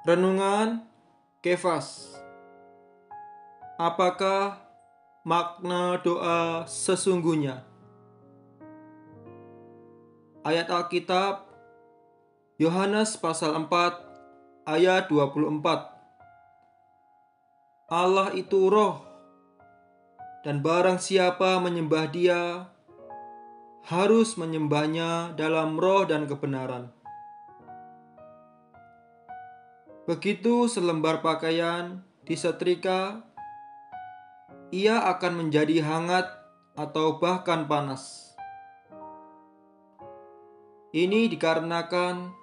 Renungan Kefas Apakah makna doa sesungguhnya? Ayat Alkitab Yohanes pasal 4 ayat 24 Allah itu roh dan barang siapa menyembah dia harus menyembahnya dalam roh dan kebenaran. Begitu selembar pakaian disetrika, ia akan menjadi hangat atau bahkan panas. Ini dikarenakan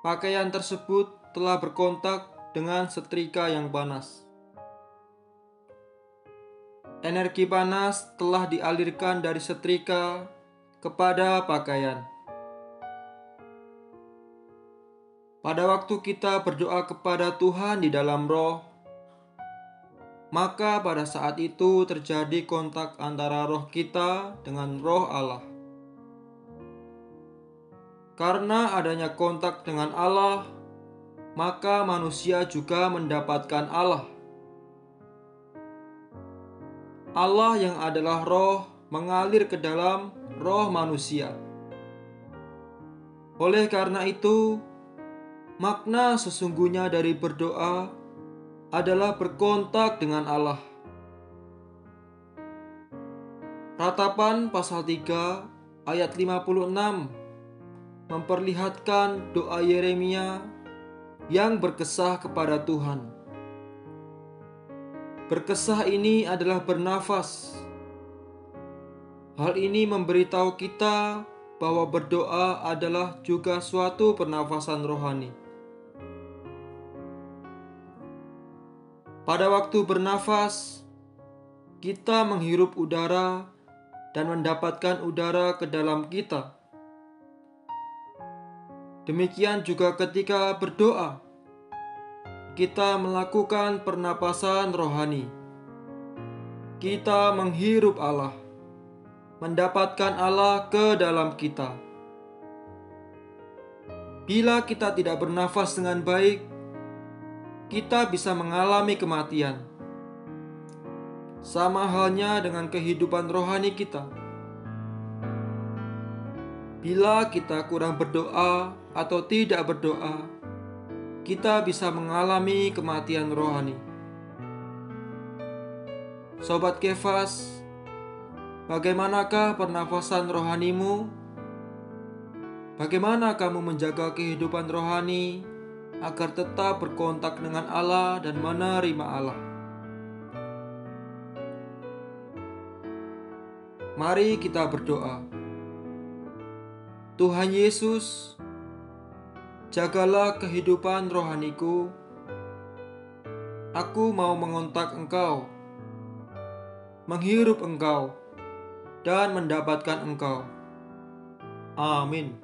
pakaian tersebut telah berkontak dengan setrika yang panas. Energi panas telah dialirkan dari setrika kepada pakaian. Pada waktu kita berdoa kepada Tuhan di dalam roh, maka pada saat itu terjadi kontak antara roh kita dengan roh Allah. Karena adanya kontak dengan Allah, maka manusia juga mendapatkan Allah. Allah yang adalah roh mengalir ke dalam roh manusia. Oleh karena itu, Makna sesungguhnya dari berdoa adalah berkontak dengan Allah. Ratapan pasal 3 ayat 56 memperlihatkan doa Yeremia yang berkesah kepada Tuhan. Berkesah ini adalah bernafas. Hal ini memberitahu kita bahwa berdoa adalah juga suatu pernafasan rohani. Pada waktu bernafas, kita menghirup udara dan mendapatkan udara ke dalam kita. Demikian juga ketika berdoa, kita melakukan pernapasan rohani. Kita menghirup Allah, mendapatkan Allah ke dalam kita. Bila kita tidak bernafas dengan baik, kita bisa mengalami kematian. Sama halnya dengan kehidupan rohani kita. Bila kita kurang berdoa atau tidak berdoa, kita bisa mengalami kematian rohani. Sobat Kefas, bagaimanakah pernafasan rohanimu? Bagaimana kamu menjaga kehidupan rohani agar tetap berkontak dengan Allah dan menerima Allah. Mari kita berdoa. Tuhan Yesus, jagalah kehidupan rohaniku. Aku mau mengontak Engkau, menghirup Engkau, dan mendapatkan Engkau. Amin.